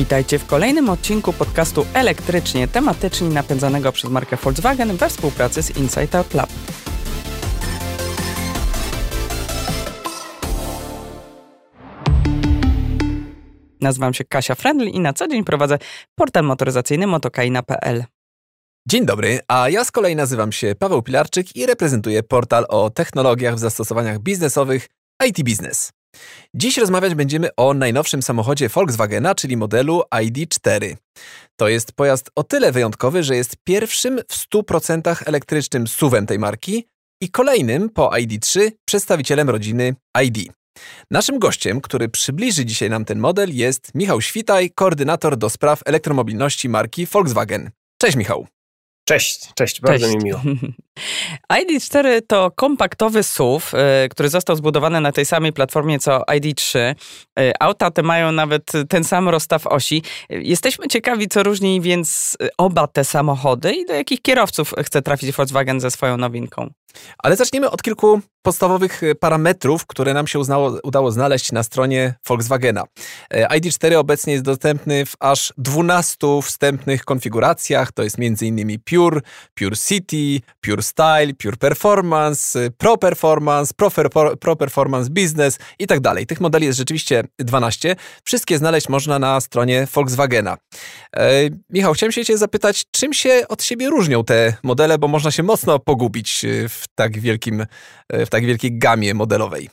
Witajcie w kolejnym odcinku podcastu elektrycznie tematycznie napędzanego przez markę Volkswagen we współpracy z Insight Out Lab. Nazywam się Kasia Friendly i na co dzień prowadzę portal motoryzacyjny motokaina.pl. Dzień dobry, a ja z kolei nazywam się Paweł Pilarczyk i reprezentuję portal o technologiach w zastosowaniach biznesowych IT Business. Dziś rozmawiać będziemy o najnowszym samochodzie Volkswagena, czyli modelu ID4. To jest pojazd o tyle wyjątkowy, że jest pierwszym w 100% elektrycznym SUV-em tej marki i kolejnym po ID3 przedstawicielem rodziny ID. Naszym gościem, który przybliży dzisiaj nam ten model jest Michał Świtaj, koordynator do spraw elektromobilności marki Volkswagen. Cześć Michał. Cześć, cześć, bardzo cześć. mi miło. ID4 to kompaktowy SUV, y, który został zbudowany na tej samej platformie co ID3. Y, auta te mają nawet ten sam rozstaw osi. Jesteśmy ciekawi, co różni więc oba te samochody i do jakich kierowców chce trafić Volkswagen ze swoją nowinką. Ale zaczniemy od kilku podstawowych e, parametrów, które nam się uznało, udało znaleźć na stronie Volkswagena. E, ID4 obecnie jest dostępny w aż 12 wstępnych konfiguracjach. To jest m.in. Pure, Pure City, Pure Style, Pure Performance, e, Pro Performance, Pro, Pro Performance Business i tak dalej. Tych modeli jest rzeczywiście 12. Wszystkie znaleźć można na stronie Volkswagena. E, Michał, chciałem się Cię zapytać, czym się od siebie różnią te modele, bo można się mocno pogubić w tak wielkim, w tak wielkiej gamie modelowej.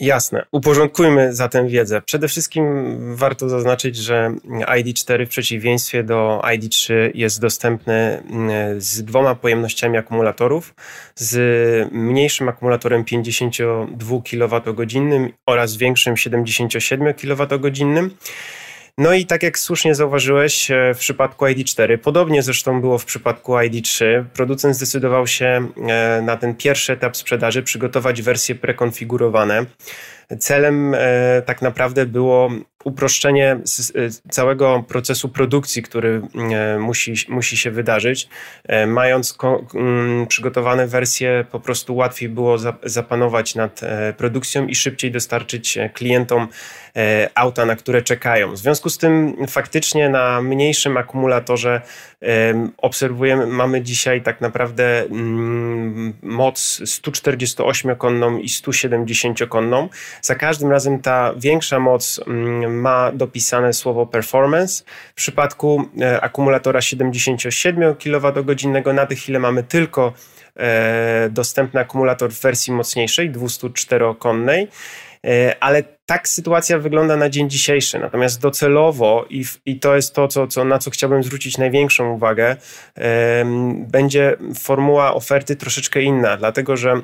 Jasne. Uporządkujmy zatem wiedzę. Przede wszystkim warto zaznaczyć, że ID4 w przeciwieństwie do ID3 jest dostępny mm, z dwoma pojemnościami akumulatorów, z mniejszym akumulatorem 52 kWh oraz większym 77 kWh. No i tak jak słusznie zauważyłeś e, w przypadku ID4, podobnie zresztą było w przypadku ID3, producent zdecydował się e, na ten pierwszy etap sprzedaży przygotować wersje prekonfigurowane. Celem e, tak naprawdę było uproszczenie e, całego procesu produkcji, który e, musi, musi się wydarzyć. Mając przygotowane wersje, po prostu łatwiej było zapanować nad produkcją i szybciej dostarczyć klientom auta, na które czekają. W związku z tym faktycznie na mniejszym akumulatorze obserwujemy, mamy dzisiaj tak naprawdę mm, moc 148-konną i 170-konną. Za każdym razem ta większa moc mm, ma dopisane słowo performance. W przypadku e, akumulatora 77 kWh na tę chwilę mamy tylko e, dostępny akumulator w wersji mocniejszej, 204-konnej, e, ale tak sytuacja wygląda na dzień dzisiejszy. Natomiast docelowo, i, i to jest to, co, co, na co chciałbym zwrócić największą uwagę, będzie formuła oferty troszeczkę inna, dlatego że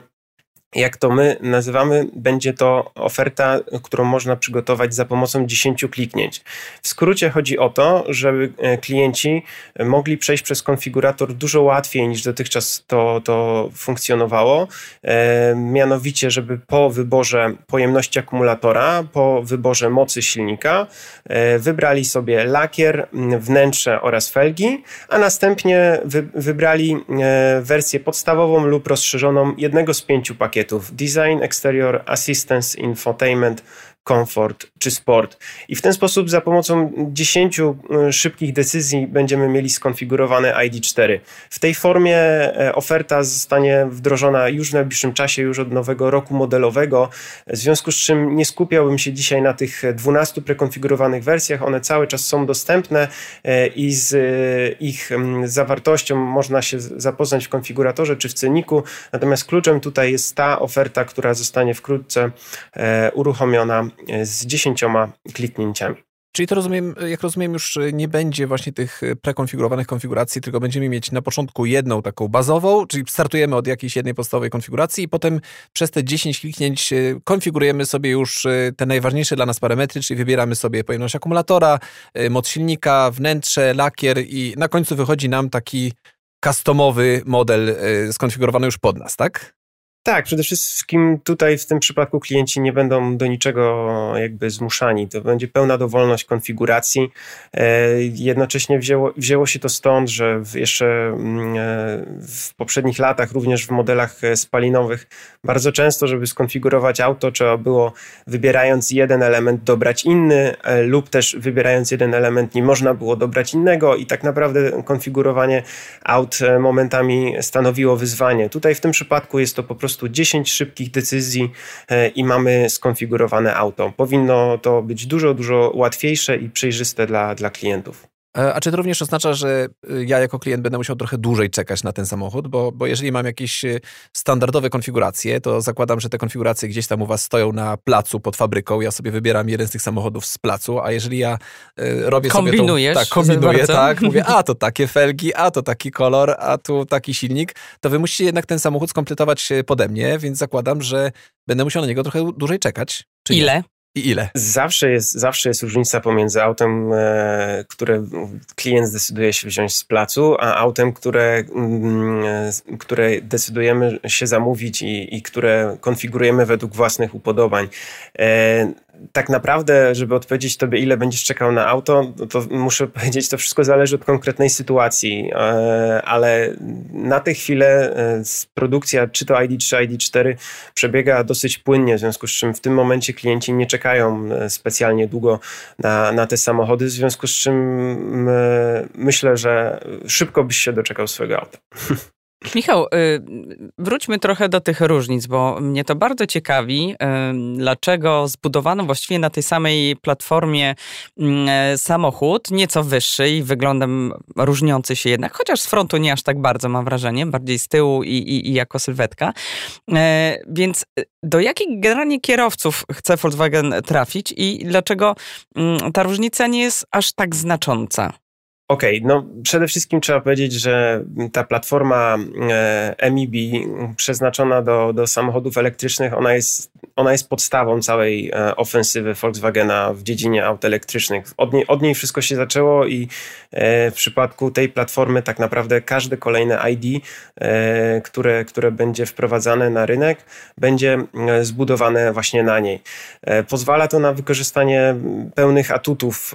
jak to my nazywamy, będzie to oferta, którą można przygotować za pomocą 10 kliknięć. W skrócie chodzi o to, żeby e, klienci mogli przejść przez konfigurator dużo łatwiej niż dotychczas to, to funkcjonowało. E, mianowicie, żeby po wyborze pojemności akumulatora, po wyborze mocy silnika, e, wybrali sobie lakier, wnętrze oraz felgi, a następnie wy, wybrali wersję podstawową lub rozszerzoną jednego z pięciu pakietów pakietów Design, Exterior, Assistance, Infotainment, komfort czy sport. I w ten sposób za pomocą 10 y, szybkich decyzji będziemy mieli skonfigurowane ID4. W tej formie e, oferta zostanie wdrożona już w najbliższym czasie, już od nowego roku modelowego, w związku z czym nie skupiałbym się dzisiaj na tych 12 prekonfigurowanych wersjach. One cały czas są dostępne e, i z e, ich zawartością można się zapoznać w konfiguratorze czy w ceniku. Natomiast kluczem tutaj jest ta oferta, która zostanie wkrótce uruchomiona z dziesięcioma kliknięciami. Czyli to rozumiem, jak rozumiem, już nie będzie właśnie tych prekonfigurowanych konfiguracji, tylko będziemy mieć na początku jedną taką bazową, czyli startujemy od jakiejś jednej podstawowej konfiguracji i potem przez te 10 kliknięć e, konfigurujemy sobie już e, te najważniejsze dla nas parametry, czyli wybieramy sobie pojemność akumulatora, e, moc silnika, wnętrze, lakier i na końcu wychodzi nam taki customowy model skonfigurowany już pod nas, tak? Tak, przede wszystkim tutaj w tym przypadku klienci nie będą do niczego jakby zmuszani. To będzie pełna dowolność konfiguracji. E, jednocześnie wzięło, wzięło się to stąd, że jeszcze mm, e, w poprzednich latach, również w modelach e, spalinowych, bardzo często, żeby skonfigurować auto, trzeba było wybierając jeden element dobrać inny, lub też wybierając jeden element nie można było dobrać innego i tak naprawdę konfigurowanie aut momentami stanowiło wyzwanie. Tutaj w tym przypadku jest to po prostu prostu 10 szybkich decyzji e, i mamy skonfigurowane auto. Powinno to być dużo, dużo łatwiejsze i przejrzyste dla, dla klientów. E, a czy to również oznacza, że y, ja jako klient będę musiał trochę dłużej czekać na ten samochód? Bo, bo jeżeli mam jakieś y, standardowe konfiguracje, to zakładam, że te konfiguracje gdzieś tam u Was stoją na placu pod fabryką. Ja sobie wybieram jeden z tych samochodów z placu, a jeżeli ja y, robię Kombinujesz sobie. Tą, tak, kombinuję, tak. Mówię, a to takie felgi, a to taki kolor, a tu taki silnik, to Wy musicie jednak ten samochód skompletować pode mnie, więc zakładam, że będę musiał na niego trochę dłużej czekać. Ile? I ile? Zawsze jest, zawsze jest różnica pomiędzy autem, e, które klient zdecyduje się wziąć z placu, a autem, które, mm, e, które decydujemy się zamówić i, i które konfigurujemy według własnych upodobań. Tak naprawdę, żeby odpowiedzieć tobie, ile będziesz czekał na auto, no to muszę powiedzieć, to wszystko zależy od konkretnej sytuacji, e, ale na tę chwilę e, produkcja, czy to ID3, ID4 przebiega dosyć płynnie, w związku z czym w tym momencie klienci nie czekają e, specjalnie długo na, na te samochody, w związku z czym myślę, że szybko byś się doczekał swojego auta. Michał, y, wróćmy trochę do tych różnic, bo mnie to bardzo ciekawi, y, dlaczego zbudowano właściwie na tej samej platformie mm, e, samochód, nieco wyższy i wyglądem różniący się jednak, chociaż z frontu nie aż tak bardzo mam wrażenie, bardziej z tyłu i, i, i jako sylwetka. E, więc do jakich generalnie kierowców chce Volkswagen trafić i dlaczego mm, ta różnica nie jest aż tak znacząca? Okej, okay, no przede wszystkim trzeba powiedzieć, że ta platforma e, MIB przeznaczona do, do samochodów elektrycznych, ona jest, ona jest podstawą całej e, ofensywy Volkswagena w dziedzinie aut elektrycznych. Od niej, od niej wszystko się zaczęło i e, w przypadku tej platformy tak naprawdę każde kolejne ID, które, które będzie wprowadzane na rynek, będzie zbudowane właśnie na niej. Pozwala to na wykorzystanie pełnych atutów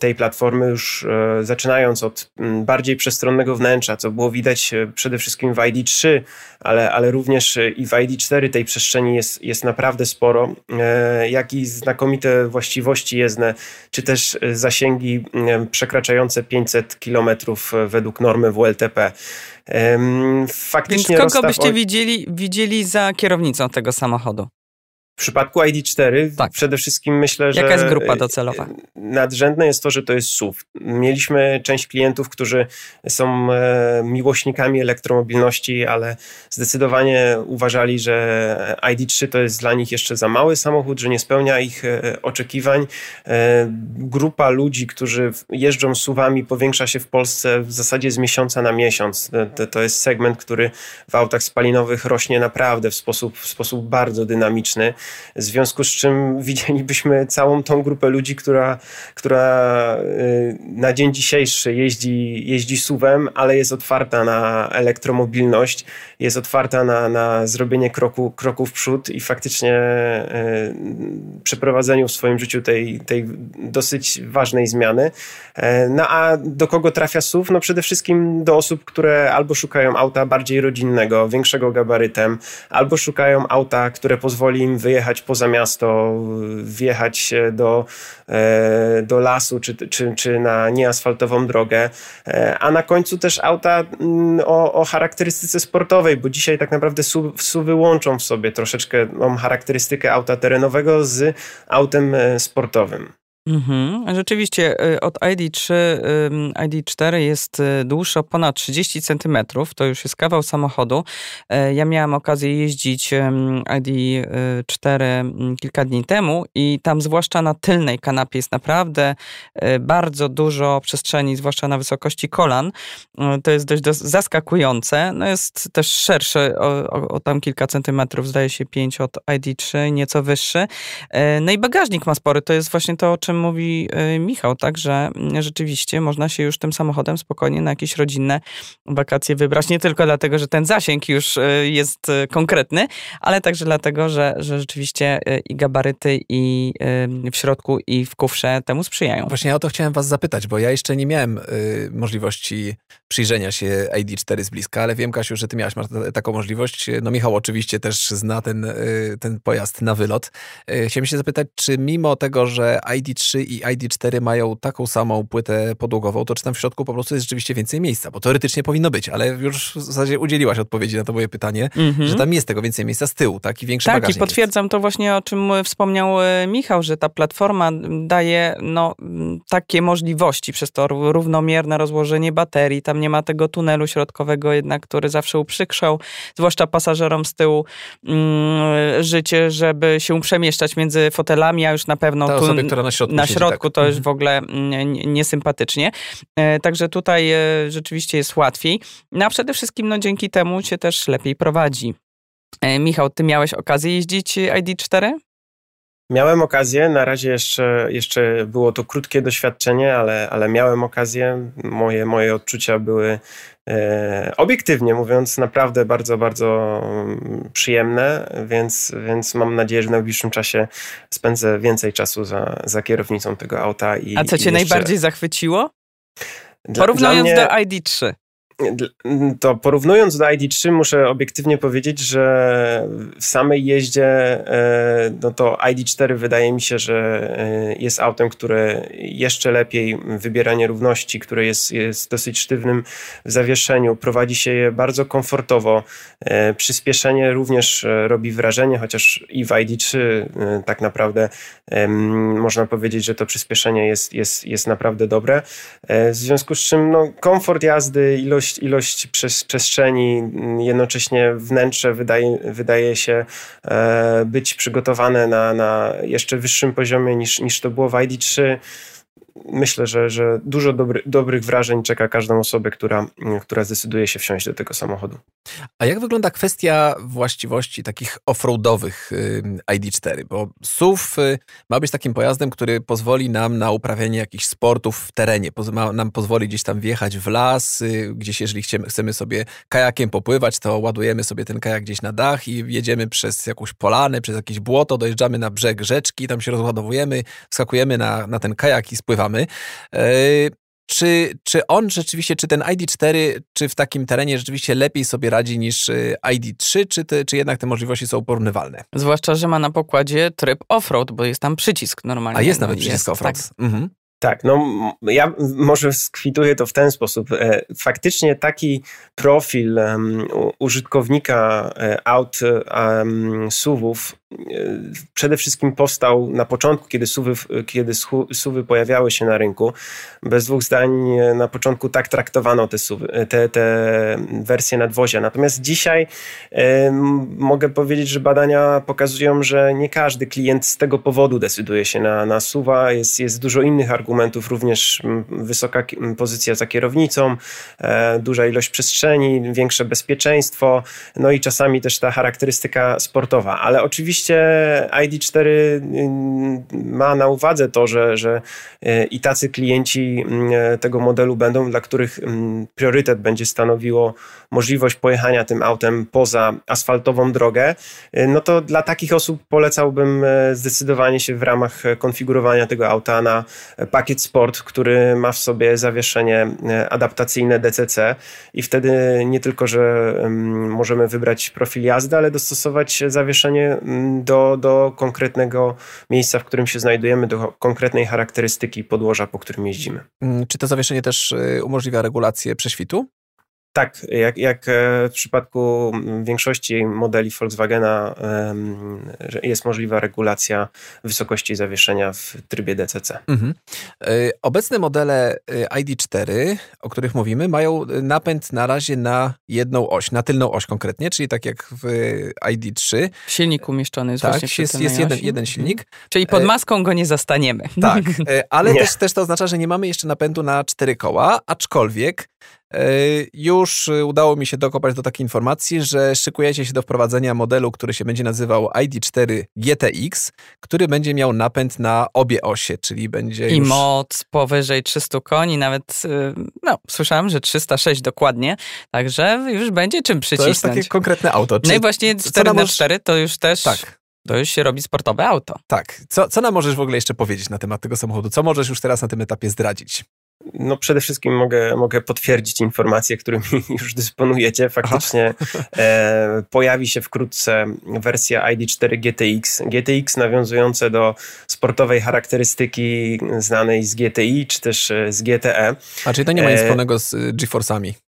tej platformy już zaczynając od mm, bardziej przestronnego wnętrza, co było widać e, przede wszystkim w ID3, ale, ale również e, i w ID4 tej przestrzeni jest, jest naprawdę sporo, e, jak i znakomite właściwości jezdne, czy też zasięgi przekraczające 500 km według normy WLTP. Faktycznie Więc kogo byście widzieli, widzieli za kierownicą tego samochodu? W przypadku ID4 tak. przede wszystkim myślę, że. Jaka jest grupa docelowa? Nadrzędne jest to, że to jest SUV. Mieliśmy część klientów, którzy są e, miłośnikami elektromobilności, ale zdecydowanie uważali, że ID3 to jest dla nich jeszcze za mały samochód, że nie spełnia ich e, oczekiwań. E, grupa ludzi, którzy jeżdżą SUVami, powiększa się w Polsce w zasadzie z miesiąca na miesiąc. To, to jest segment, który w autach spalinowych rośnie naprawdę w sposób, w sposób bardzo dynamiczny. W związku z czym widzielibyśmy całą tą grupę ludzi, która, która y, na dzień dzisiejszy jeździ, jeździ suwem, ale jest otwarta na elektromobilność, jest otwarta na, na zrobienie kroku, kroku w przód i faktycznie y, przeprowadzeniu w swoim życiu tej, tej dosyć ważnej zmiany. E, no a do kogo trafia SUV? No przede wszystkim do osób, które albo szukają auta bardziej rodzinnego, większego gabarytem, albo szukają auta, które pozwoli im wyjechać wyjechać poza miasto, wjechać do, e, do lasu czy, czy, czy na nieasfaltową drogę, e, a na końcu też auta mm, o, o charakterystyce sportowej, bo dzisiaj tak naprawdę SUVy łączą w sobie troszeczkę tą charakterystykę auta terenowego z autem e, sportowym. Mhm. Rzeczywiście y, od ID3, ID4 jest y, dłuższy o ponad 30 cm. To już jest kawał samochodu. Ja miałam okazję jeździć ID4 kilka dni temu i tam zwłaszcza na tylnej kanapie jest naprawdę bardzo dużo przestrzeni, zwłaszcza na wysokości kolan. To jest dość zaskakujące. No jest też szerszy o, o, o tam kilka centymetrów, zdaje się 5 od ID3, nieco wyższy. No i bagażnik ma spory. To jest właśnie to, o czym mówi y, Michał, tak, że mm, rzeczywiście można się już tym samochodem spokojnie na jakieś rodzinne wakacje wybrać. Nie tylko dlatego, że ten zasięg już y, jest y, konkretny, ale także dlatego, że, że rzeczywiście i gabaryty, i w środku, i w kufrze temu sprzyjają. Właśnie ja o to chciałem was zapytać, bo ja jeszcze nie miałem możliwości przyjrzenia się ID4 z bliska, ale wiem, Kasiu, że ty miałaś taką możliwość. No Michał oczywiście też zna ten, ten pojazd na wylot. Chciałem się zapytać, czy mimo tego, że ID3 i ID4 mają taką samą płytę podłogową, to czy tam w środku po prostu jest rzeczywiście więcej miejsca? Bo teoretycznie powinno być, ale już w zasadzie udzieliłaś odpowiedzi na to moje pytanie, mm -hmm. że tam jest tego więcej miejsca z tyłu, tak? I większy tak, Tak, i potwierdzam jest. to właśnie, o czym wspomniał e, Michał, że ta platforma daje no, takie możliwości przez to równomierne rozłożenie baterii, tam nie ma tego tunelu środkowego jednak, który zawsze uprzykrzał, zwłaszcza pasażerom z tyłu mm, życie, żeby się przemieszczać między fotelami, a już na pewno Ta osoba, która na środku, na siedzi, środku tak. to już w ogóle mm, niesympatycznie. E, także tutaj e, rzeczywiście jest łatwiej. No a przede wszystkim no, dzięki temu się też lepiej prowadzi. E, Michał, ty miałeś okazję jeździć ID4? Miałem okazję, na razie jeszcze, jeszcze było to krótkie doświadczenie, ale, ale miałem okazję. Moje, moje odczucia były e, obiektywnie mówiąc naprawdę bardzo, bardzo mm, przyjemne, więc, więc mam nadzieję, że w najbliższym czasie spędzę więcej czasu za, za kierownicą tego auta. I, A co cię jeszcze... najbardziej zachwyciło? Dla, Porównując mnie... do ID3 to porównując do ID3 muszę obiektywnie powiedzieć, że w samej jeździe e, no to ID4 wydaje mi się, że e, jest autem, które jeszcze lepiej wybiera nierówności, które jest, jest dosyć sztywnym w zawieszeniu, prowadzi się je bardzo komfortowo. E, przyspieszenie również robi wrażenie, chociaż i w ID3 tak naprawdę można powiedzieć, że to przyspieszenie jest, jest, jest naprawdę dobre. W związku z czym no, komfort jazdy, ilość ilość, ilość przestrzeni, jednocześnie wnętrze wydaje, wydaje się e, być przygotowane na, na jeszcze wyższym poziomie niż, niż to było w ID3 myślę, że, że dużo dobry, dobrych wrażeń czeka każdą osobę, która, która zdecyduje się wsiąść do tego samochodu. A jak wygląda kwestia właściwości takich offroadowych y, ID4? Bo SUV y, ma być takim pojazdem, który pozwoli nam na uprawianie jakichś sportów w terenie, ma nam pozwoli gdzieś tam wjechać w las, y, gdzieś jeżeli chcemy sobie kajakiem popływać, to ładujemy sobie ten kajak gdzieś na dach i jedziemy przez jakąś polanę, przez jakieś błoto, dojeżdżamy na brzeg rzeczki, tam się rozładowujemy, skakujemy na, na ten kajak i spływamy. Czy, czy on rzeczywiście, czy ten ID4, czy w takim terenie rzeczywiście lepiej sobie radzi niż y, ID3, czy, te, czy jednak te możliwości są porównywalne? Zwłaszcza, że ma na pokładzie tryb off-road, bo jest tam przycisk normalnie. A jest nawet przycisk off-road. Tak. Mhm. Tak, no ja może skwituję to w ten sposób. E, faktycznie taki profil um, użytkownika e, aut um, SUVów przede wszystkim powstał na początku, kiedy suwy, kiedy suwy pojawiały się na rynku. Bez dwóch zdań na początku tak traktowano te, suwy, te, te wersje nadwozia. Natomiast dzisiaj mogę powiedzieć, że badania pokazują, że nie każdy klient z tego powodu decyduje się na, na suwa. Jest, jest dużo innych argumentów, również wysoka pozycja za kierownicą, e, duża ilość przestrzeni, większe bezpieczeństwo, no i czasami też ta charakterystyka sportowa. Ale oczywiście Oczywiście ID4 mm, ma na uwadze to, że, że e, i tacy klienci e, tego modelu będą, dla których priorytet będzie stanowiło możliwość pojechania tym autem poza asfaltową drogę, no to dla takich osób polecałbym zdecydowanie się w ramach konfigurowania tego auta na pakiet Sport, który ma w sobie zawieszenie adaptacyjne DCC i wtedy nie tylko, że możemy wybrać profil jazdy, ale dostosować zawieszenie do, do konkretnego miejsca, w którym się znajdujemy, do konkretnej charakterystyki podłoża, po którym jeździmy. Mm, czy to zawieszenie też y, umożliwia regulację prześwitu? Tak, jak, jak e, w przypadku większości modeli Volkswagena jest możliwa regulacja wysokości zawieszenia w trybie DCC. Mhm. E, obecne modele e, ID4, o których mówimy, mają napęd na razie na jedną oś, na tylną oś konkretnie, czyli tak jak w ID3. Silnik umieszczony jest tak, właśnie jest, jest jeden, jeden silnik. Czyli pod maską go nie zastaniemy. Tak, ale też, też to oznacza, że nie mamy jeszcze napędu na cztery koła, aczkolwiek Już udało mi się dokopać do takiej informacji, że szykujecie się do wprowadzenia modelu, który się będzie nazywał ID4 GTX, który będzie miał napęd na obie osie, czyli będzie I już... moc powyżej 300 koni, nawet, no, słyszałem, że 306 dokładnie, także już będzie czym przycisnąć. To jest takie konkretne auto. Czy, no i właśnie 4 na 4 to już też... Tak. To już się robi sportowe auto. Tak. Co, co nam możesz w ogóle jeszcze powiedzieć na temat tego samochodu? Co możesz już teraz na tym etapie zdradzić? No przede wszystkim mogę, mogę potwierdzić informacje, którymi już dysponujecie. Faktycznie e, pojawi się wkrótce wersja ID4 GTX. GTX nawiązujące do sportowej charakterystyki znanej z GTI czy też e, z GTE. A czyli to nie ma nic e, wspólnego z GeForce'ami?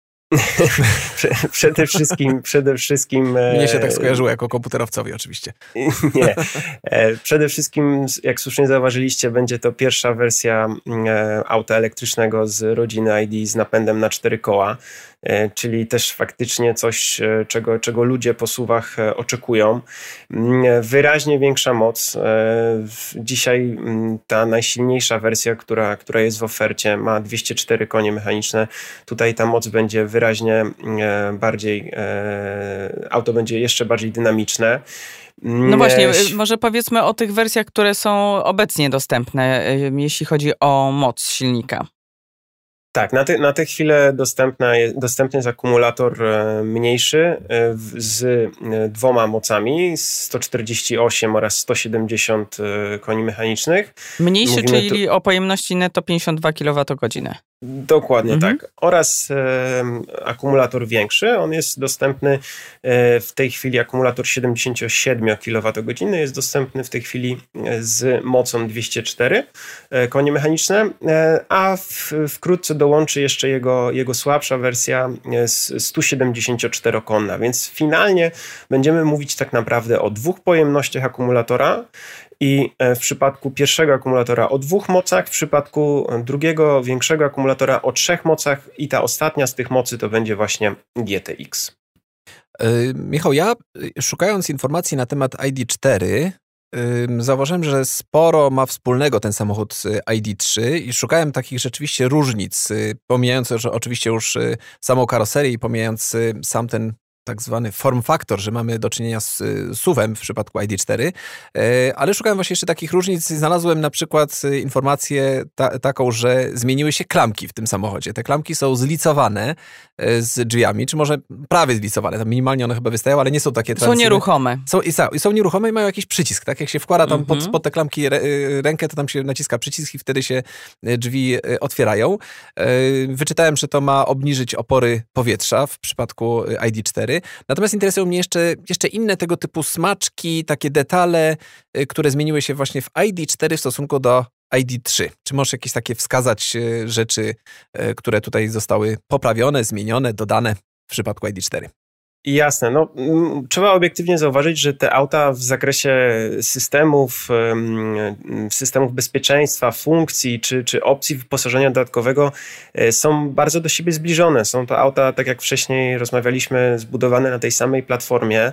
Przede wszystkim, przede wszystkim... Mnie się tak skojarzyło jako komputerowcowi oczywiście. Nie. E, przede wszystkim, jak słusznie zauważyliście, będzie to pierwsza wersja e, auta elektrycznego z rodziny ID z napędem na cztery koła. E, czyli też faktycznie coś, e, czego, czego ludzie po suwach e, oczekują. Mm, wyraźnie większa moc. Dzisiaj mm, ta najsilniejsza wersja, która, która jest w ofercie, ma 204 konie mechaniczne. Tutaj ta moc będzie wyraźnie bardziej, auto będzie jeszcze bardziej dynamiczne. Mm, no właśnie, może powiedzmy o tych wersjach, które są obecnie dostępne, jeśli chodzi o moc silnika. Tak, na, te, na tę chwilę dostępna jest, dostępny jest akumulator e, mniejszy e, z e, dwoma mocami, 148 oraz 170 koni mechanicznych. Mniejszy, Mówimy czyli tu... o pojemności netto 52 kWh. Dokładnie mhm. tak. Oraz e, akumulator większy. On jest dostępny e, w tej chwili, akumulator 77 kWh jest dostępny w tej chwili e, z mocą 204 e, konie mechaniczne, e, a w, wkrótce dołączy jeszcze jego, jego słabsza wersja 174-konna. Więc finalnie będziemy mówić tak naprawdę o dwóch pojemnościach akumulatora i e, w przypadku pierwszego akumulatora o dwóch mocach, w przypadku drugiego większego akumulatora o trzech mocach i ta ostatnia z tych mocy to będzie właśnie GTX. Yy, Michał, ja y, szukając informacji na temat ID4, yy, zauważyłem, że sporo ma wspólnego ten samochód z ID3 i szukałem takich rzeczywiście różnic, y, pomijając oczywiście już y, samą karoserię i pomijając sam ten tak zwany form factor, że mamy do czynienia z SUV-em w przypadku ID4, e, ale szukałem właśnie jeszcze takich różnic. Znalazłem na przykład e, informację ta, taką, że zmieniły się klamki w tym samochodzie. Te klamki są zlicowane z drzwiami, czy może prawie zlicowane, tam minimalnie one chyba wystają, ale nie są takie Są nieruchome. Są, i, są, i są nieruchome i mają jakiś przycisk, tak? Jak się wkłada tam pod, mhm. pod te klamki rękę, to tam się naciska przycisk i wtedy się drzwi otwierają. Wyczytałem, że to ma obniżyć opory powietrza w przypadku ID4, Natomiast interesują mnie jeszcze, jeszcze inne tego typu smaczki, takie detale, y, które zmieniły się właśnie w ID4 w stosunku do ID3. Czy możesz jakieś takie wskazać y, rzeczy, y, które tutaj zostały poprawione, zmienione, dodane w przypadku ID4? Jasne. No, trzeba obiektywnie zauważyć, że te auta w zakresie systemów, systemów bezpieczeństwa, funkcji czy, czy opcji wyposażenia dodatkowego e, są bardzo do siebie zbliżone. Są to auta, tak jak wcześniej rozmawialiśmy, zbudowane na tej samej platformie, e,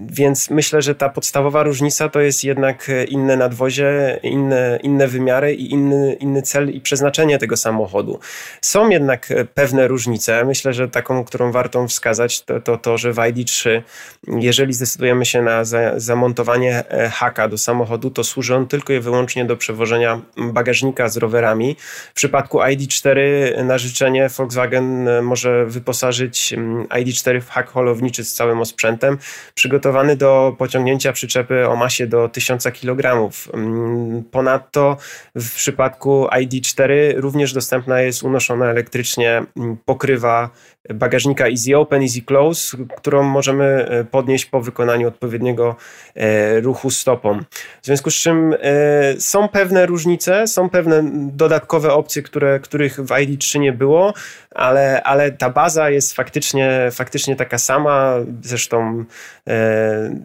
więc myślę, że ta podstawowa różnica to jest jednak inne nadwozie, inne, inne wymiary i inny, inny cel i przeznaczenie tego samochodu. Są jednak pewne różnice. Myślę, że taką, którą warto wskazać, to, to to, że w ID3, jeżeli zdecydujemy się na za, zamontowanie e, haka do samochodu, to służy on tylko i wyłącznie do przewożenia bagażnika z rowerami. W przypadku ID4 na życzenie Volkswagen e, może wyposażyć mm, ID4 w hak holowniczy z całym osprzętem, przygotowany do pociągnięcia przyczepy o masie do 1000 kg. Mm, ponadto w przypadku ID4 również dostępna jest unoszona elektrycznie mm, pokrywa bagażnika Easy Open, Close, którą możemy e, podnieść po wykonaniu odpowiedniego e, ruchu stopą. W związku z czym e, są pewne różnice, są pewne dodatkowe opcje, które, których w ID3 nie było, ale, ale ta baza jest faktycznie, faktycznie taka sama. Zresztą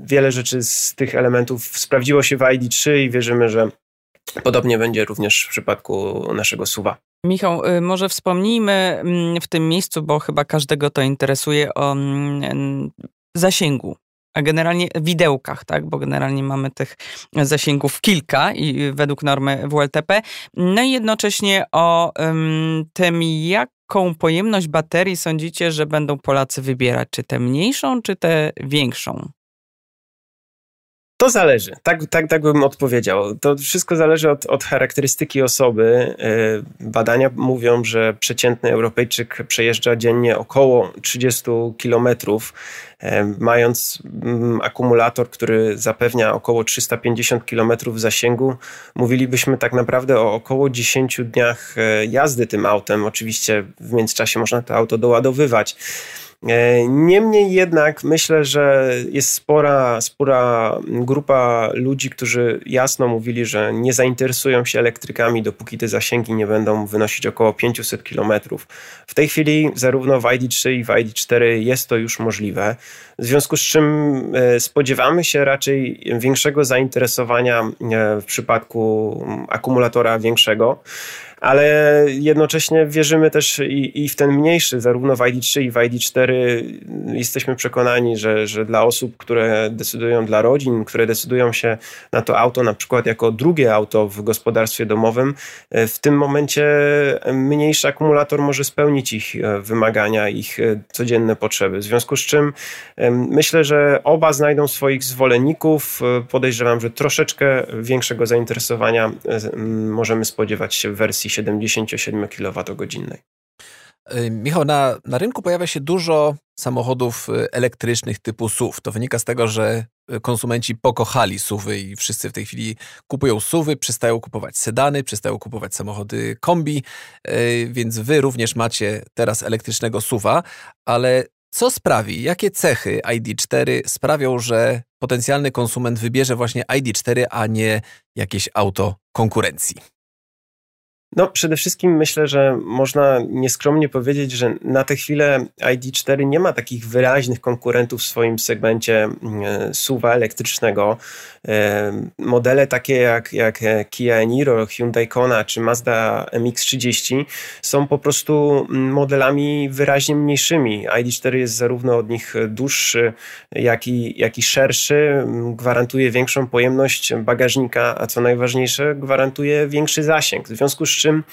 wiele rzeczy z tych elementów sprawdziło się w ID3 i wierzymy, że Podobnie będzie również w przypadku naszego suwa. Michał, y, może wspomnijmy mm, w tym miejscu, bo chyba każdego to interesuje, o mm, zasięgu a generalnie widełkach, tak? Bo generalnie mamy tych zasięgów kilka i według normy WLTP. No i jednocześnie o tym, jaką pojemność baterii sądzicie, że będą Polacy wybierać? Czy tę mniejszą, czy tę większą? To zależy, tak, tak, tak bym odpowiedział. To wszystko zależy od, od charakterystyki osoby. E, badania mówią, że przeciętny Europejczyk przejeżdża dziennie około 30 kilometrów, e, mając mm, akumulator, który zapewnia około 350 kilometrów zasięgu. Mówilibyśmy tak naprawdę o około 10 dniach e, jazdy tym autem. Oczywiście w międzyczasie można to auto doładowywać. E, niemniej jednak myślę, że jest spora, spora grupa ludzi, którzy jasno mówili, że nie zainteresują się elektrykami, dopóki te zasięgi nie będą wynosić około 500 km. W tej chwili zarówno w ID3 i w ID4 jest to już możliwe, w związku z czym e, spodziewamy się raczej większego zainteresowania e, w przypadku akumulatora większego ale jednocześnie wierzymy też i, i w ten mniejszy, zarówno w ID3 i w ID4 jesteśmy przekonani, że, że dla osób, które decydują, dla rodzin, które decydują się na to auto na przykład jako drugie auto w gospodarstwie domowym, e, w tym momencie mniejszy akumulator może spełnić ich e, wymagania, ich codzienne potrzeby. W związku z czym myślę, że oba znajdą swoich zwolenników. Podejrzewam, że troszeczkę większego zainteresowania możemy spodziewać się w wersji mocy 77 kWh. Michał, na, na rynku pojawia się dużo samochodów y, elektrycznych typu SUV. To wynika z tego, że y, konsumenci pokochali SUVy i wszyscy w tej chwili kupują SUVy, przestają kupować sedany, przestają kupować samochody kombi, y, więc wy również macie teraz elektrycznego SUVa, ale co sprawi, jakie cechy ID4 sprawią, że potencjalny konsument wybierze właśnie ID4, a nie jakieś auto konkurencji? No, przede wszystkim myślę, że można nieskromnie powiedzieć, że na tę chwilę ID4 nie ma takich wyraźnych konkurentów w swoim segmencie mm, SUVa elektrycznego. E, modele takie jak, jak Kia Niro, Hyundai Kona czy Mazda MX-30 są po prostu mm, modelami wyraźnie mniejszymi. ID4 jest zarówno od nich dłuższy, jak i, jak i szerszy, gwarantuje większą pojemność bagażnika, a co najważniejsze, gwarantuje większy zasięg. W związku z czym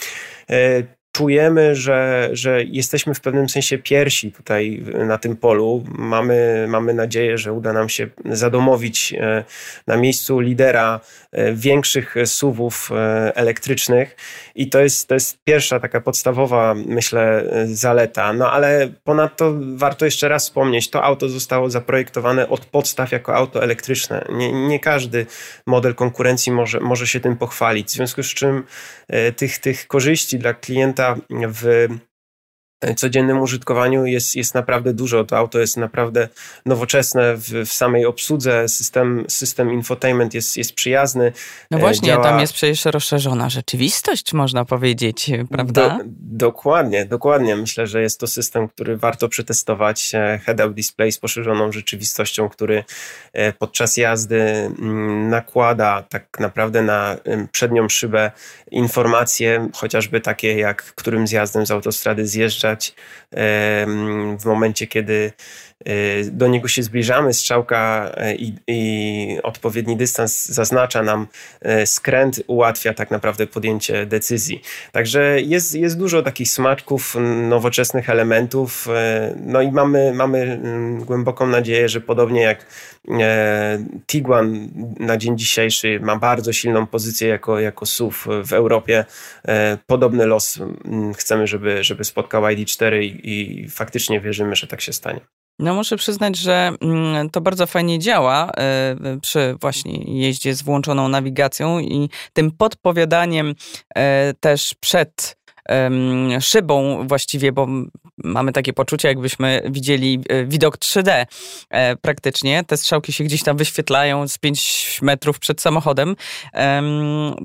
e, czujemy, że, że jesteśmy w pewnym sensie pierwsi tutaj na tym polu. Mamy, mamy nadzieję, że uda nam się zadomowić e, na miejscu lidera e, większych suwów e, elektrycznych i to jest, to jest pierwsza taka podstawowa, myślę, zaleta. No ale ponadto warto jeszcze raz wspomnieć, to auto zostało zaprojektowane od podstaw jako auto elektryczne. Nie, nie każdy model konkurencji może, może się tym pochwalić, w związku z czym tych, tych korzyści dla klienta w codziennym użytkowaniu jest, jest naprawdę dużo. To auto jest naprawdę nowoczesne w, w samej obsłudze. System, system infotainment jest, jest przyjazny. No właśnie, Działa... tam jest przecież rozszerzona rzeczywistość, można powiedzieć, prawda? Do, dokładnie, dokładnie. Myślę, że jest to system, który warto przetestować. Head-up display z poszerzoną rzeczywistością, który e, podczas jazdy mm, nakłada tak naprawdę na przednią szybę informacje, chociażby takie jak którym zjazdem z autostrady zjeżdża w momencie, kiedy Y, do niego się zbliżamy, strzałka y, i, i, odpowiedni dystans zaznacza nam y, skręt, ułatwia tak naprawdę podjęcie decyzji. Także jest, jest dużo takich smaczków, nowoczesnych elementów, no i mamy, mamy mm, głęboką nadzieję, że podobnie jak Tiguan na dzień dzisiejszy ma bardzo silną pozycję jako, jako SUV w Europie. Podobny los mm, chcemy, żeby, żeby spotkał ID4 i, i faktycznie wierzymy, że tak się stanie. No muszę przyznać, że mm, to bardzo fajnie działa e, przy właśnie jeździe z włączoną nawigacją i tym podpowiadaniem e, też przed szybą właściwie, bo mamy takie poczucie, jakbyśmy widzieli e, widok 3D e, praktycznie. Te strzałki się gdzieś tam wyświetlają z 5 metrów przed samochodem.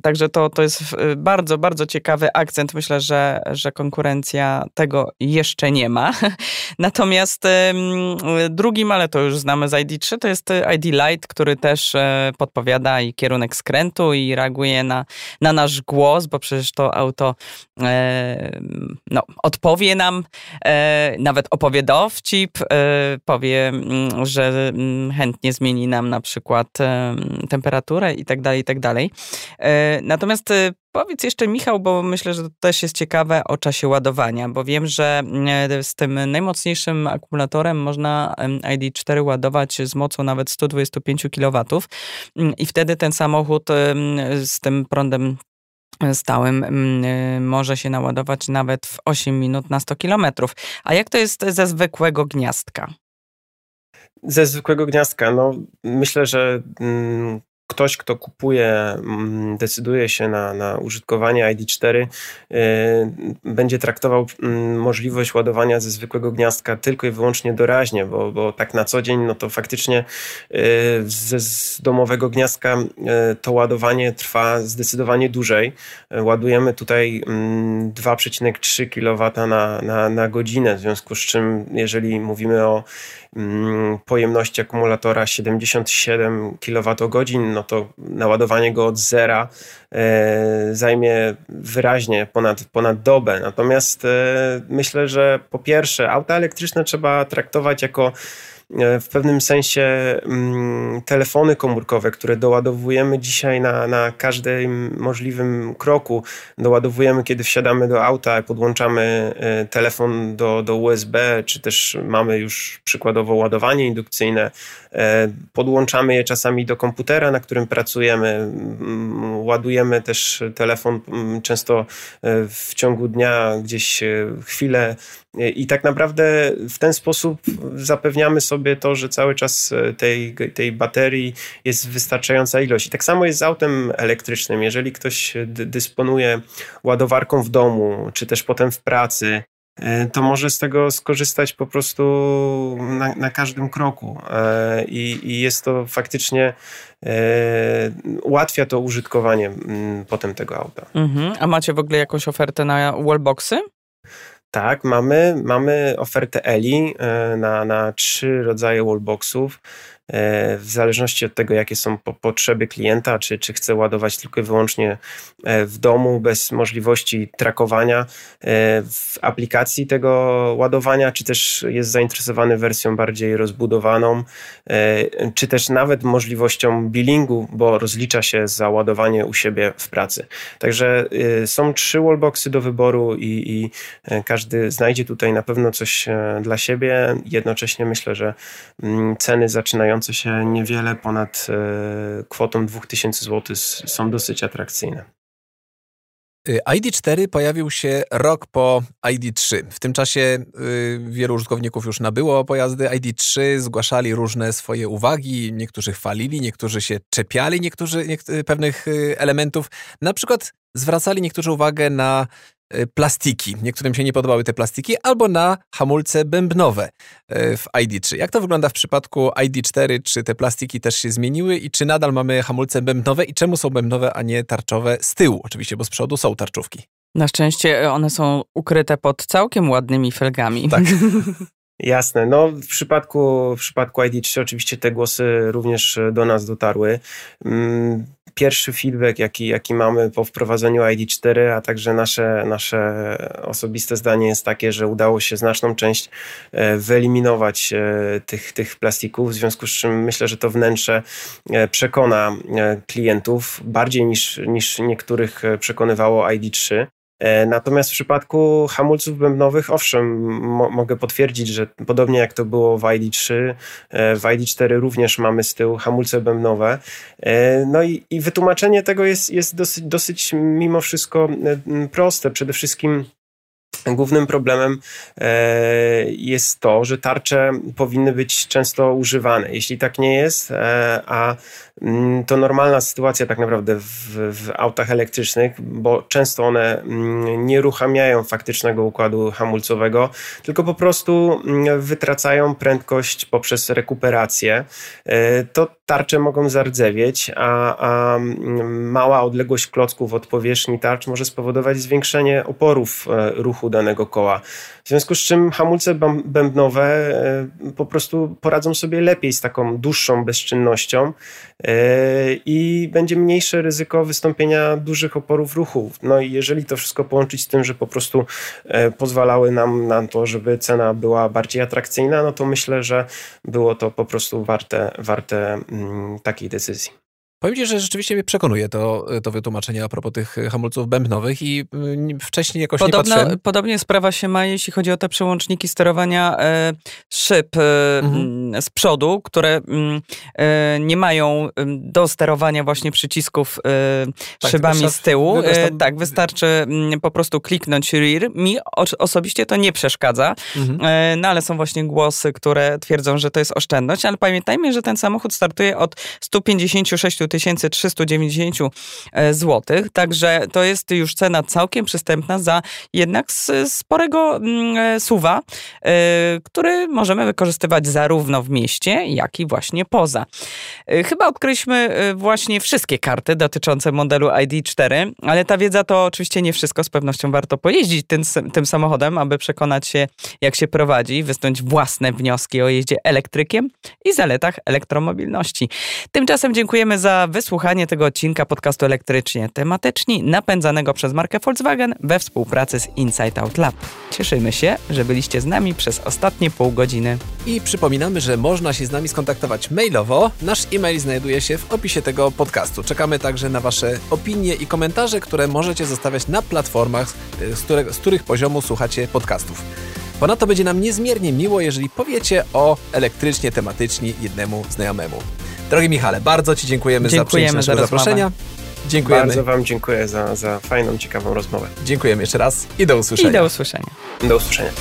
Także to, to jest e, bardzo, bardzo ciekawy akcent. Myślę, że, że konkurencja tego jeszcze nie ma. Natomiast drugim, ale to już znamy z ID3, to jest ID Light, który też podpowiada i kierunek skrętu i reaguje na, na nasz głos, bo przecież to auto no, odpowie nam, nawet opowie dowcip, powie, mm, że mm, chętnie zmieni nam na przykład temperaturę i tak dalej, i tak dalej. Natomiast Powiedz jeszcze, Michał, bo myślę, że to też jest ciekawe o czasie ładowania, bo wiem, że e, z tym najmocniejszym akumulatorem można ID4 ładować z mocą nawet 125 kW mm, i wtedy ten samochód z tym prądem stałym e, może się naładować nawet w 8 minut na 100 km. A jak to jest ze zwykłego gniazdka? Ze zwykłego gniazdka, no myślę, że mm, ktoś, kto kupuje, mm, decyduje się na, na użytkowanie ID4, y, będzie traktował mm, możliwość ładowania ze zwykłego gniazdka tylko i wyłącznie doraźnie, bo, bo tak na co dzień, no to faktycznie y, ze z domowego gniazdka y, to ładowanie trwa zdecydowanie dłużej. Ładujemy tutaj 2,3 mm, kW na, na, na godzinę, w związku z czym, jeżeli mówimy o pojemności akumulatora 77 kWh, no to naładowanie go od zera e, zajmie wyraźnie ponad, ponad dobę. Natomiast e, myślę, że po pierwsze, auta elektryczne trzeba traktować jako w pewnym sensie mm, telefony komórkowe, które doładowujemy dzisiaj na, na każdym możliwym kroku. Doładowujemy, kiedy wsiadamy do auta, podłączamy e, telefon do, do USB, czy też mamy już przykładowo ładowanie indukcyjne. E, podłączamy je czasami do komputera, na którym pracujemy. Ładujemy też telefon często w ciągu dnia gdzieś chwilę i tak naprawdę w ten sposób zapewniamy sobie to, że cały czas e, tej, tej baterii jest wystarczająca ilość. I tak samo jest z autem elektrycznym. Jeżeli ktoś dysponuje ładowarką w domu, czy też potem w pracy, e, to może z tego skorzystać po prostu na, na każdym kroku. E, I, I, jest to faktycznie ułatwia to użytkowanie mm, potem tego auta. Mhm. A macie w ogóle jakąś ofertę na wallboxy? Tak, mamy, mamy ofertę Eli e, na, na trzy rodzaje wallboxów. E, w zależności od tego, jakie są potrzeby klienta, czy, czy chce ładować tylko i wyłącznie e, w domu, bez możliwości trakowania w aplikacji tego ładowania, czy też jest zainteresowany wersją bardziej rozbudowaną, czy też nawet możliwością billingu, bo rozlicza się za ładowanie u siebie w pracy. Także są trzy wallboxy do wyboru i, i każdy znajdzie tutaj na pewno coś dla siebie. Jednocześnie myślę, że mm, ceny zaczynają się niewiele ponad e, kwotą 2000 zł są dosyć atrakcyjne. Y, ID4 pojawił się rok po ID3. W tym czasie y, wielu użytkowników już nabyło pojazdy ID3, zgłaszali różne swoje uwagi, niektórzy chwalili, niektórzy się czepiali niektórzy, pewnych y, elementów. Na przykład zwracali niektórzy uwagę na plastiki. Niektórym się nie podobały te plastiki, albo na hamulce bębnowe y, w ID3. Jak to wygląda w przypadku ID4? Czy te plastiki też się zmieniły i czy nadal mamy hamulce bębnowe i czemu są bębnowe, a nie tarczowe z tyłu? Oczywiście, bo z przodu są tarczówki. Na szczęście one są ukryte pod całkiem ładnymi felgami. Tak. Jasne. No, w przypadku, w przypadku ID3 oczywiście te głosy również do nas dotarły. Pierwszy feedback, jaki, jaki mamy po wprowadzeniu ID4, a także nasze, nasze osobiste zdanie jest takie, że udało się znaczną część e, wyeliminować e, tych, tych plastików, w związku z czym myślę, że to wnętrze e, przekona klientów bardziej niż, niż niektórych przekonywało ID3. E, natomiast w przypadku hamulców bębnowych, owszem, mo mogę potwierdzić, że podobnie jak to było w ID3, e, w ID4 również mamy z tyłu hamulce bębnowe. E, no i, i wytłumaczenie tego jest, jest dosyć, dosyć mimo wszystko proste. Przede wszystkim Głównym problemem jest to, że tarcze powinny być często używane. Jeśli tak nie jest, a Mm, to normalna sytuacja tak naprawdę w, w, autach elektrycznych, bo często one mm, nie uruchamiają faktycznego układu hamulcowego, tylko po prostu mm, wytracają prędkość poprzez rekuperację. E, to tarcze mogą zardzewieć, a, a mała odległość klocków od powierzchni tarcz może spowodować zwiększenie oporów e, ruchu danego koła. W związku z czym hamulce bębnowe e, po prostu poradzą sobie lepiej z taką dłuższą bezczynnością e, i będzie mniejsze ryzyko wystąpienia dużych oporów ruchu. No i jeżeli to wszystko połączyć z tym, że po prostu e, pozwalały nam na to, żeby cena była bardziej atrakcyjna, no to myślę, że było to po prostu warte, warte mm, takiej decyzji. Powiem Ci, że rzeczywiście mnie przekonuje to, to wytłumaczenie a propos tych hamulców bębnowych i mm, wcześniej jakoś Podobno, nie patrzyłem. Podobnie sprawa się ma, jeśli chodzi o te przełączniki sterowania e, szyb e, mhm. Z przodu, które e, nie mają do sterowania właśnie przycisków e, tak, szybami z tyłu. E, tak, wystarczy po prostu kliknąć rear. Mi osobiście to nie przeszkadza, mhm. E, no ale są właśnie głosy, które twierdzą, że to jest oszczędność, ale pamiętajmy, że ten samochód startuje od 156 390 e, zł. Także to jest już cena całkiem przystępna za jednak sporego mm, e, suwa, e, który możemy wykorzystywać zarówno w mieście, jak i właśnie poza. Chyba odkryliśmy właśnie wszystkie karty dotyczące modelu ID4, ale ta wiedza to oczywiście nie wszystko. Z pewnością warto pojeździć tym, tym samochodem, aby przekonać się, jak się prowadzi, wysnuć własne wnioski o jeździe elektrykiem i zaletach elektromobilności. Tymczasem dziękujemy za wysłuchanie tego odcinka podcastu elektrycznie tematyczni napędzanego przez markę Volkswagen we współpracy z Inside Out Lab. Cieszymy się, że byliście z nami przez ostatnie pół godziny. I przypominamy, że można się z nami skontaktować mailowo. Nasz e-mail znajduje się w opisie tego podcastu. Czekamy także na Wasze opinie i komentarze, które możecie zostawiać na platformach, z, które, z których poziomu słuchacie podcastów. Ponadto będzie nam niezmiernie miło, jeżeli powiecie o elektrycznie tematyczni jednemu znajomemu. Drogi Michale, bardzo Ci dziękujemy, dziękujemy za za zaproszenia. Dziękujemy. Bardzo Wam dziękuję za, za fajną, ciekawą rozmowę. Dziękujemy jeszcze raz i do usłyszenia. I do usłyszenia. Do usłyszenia.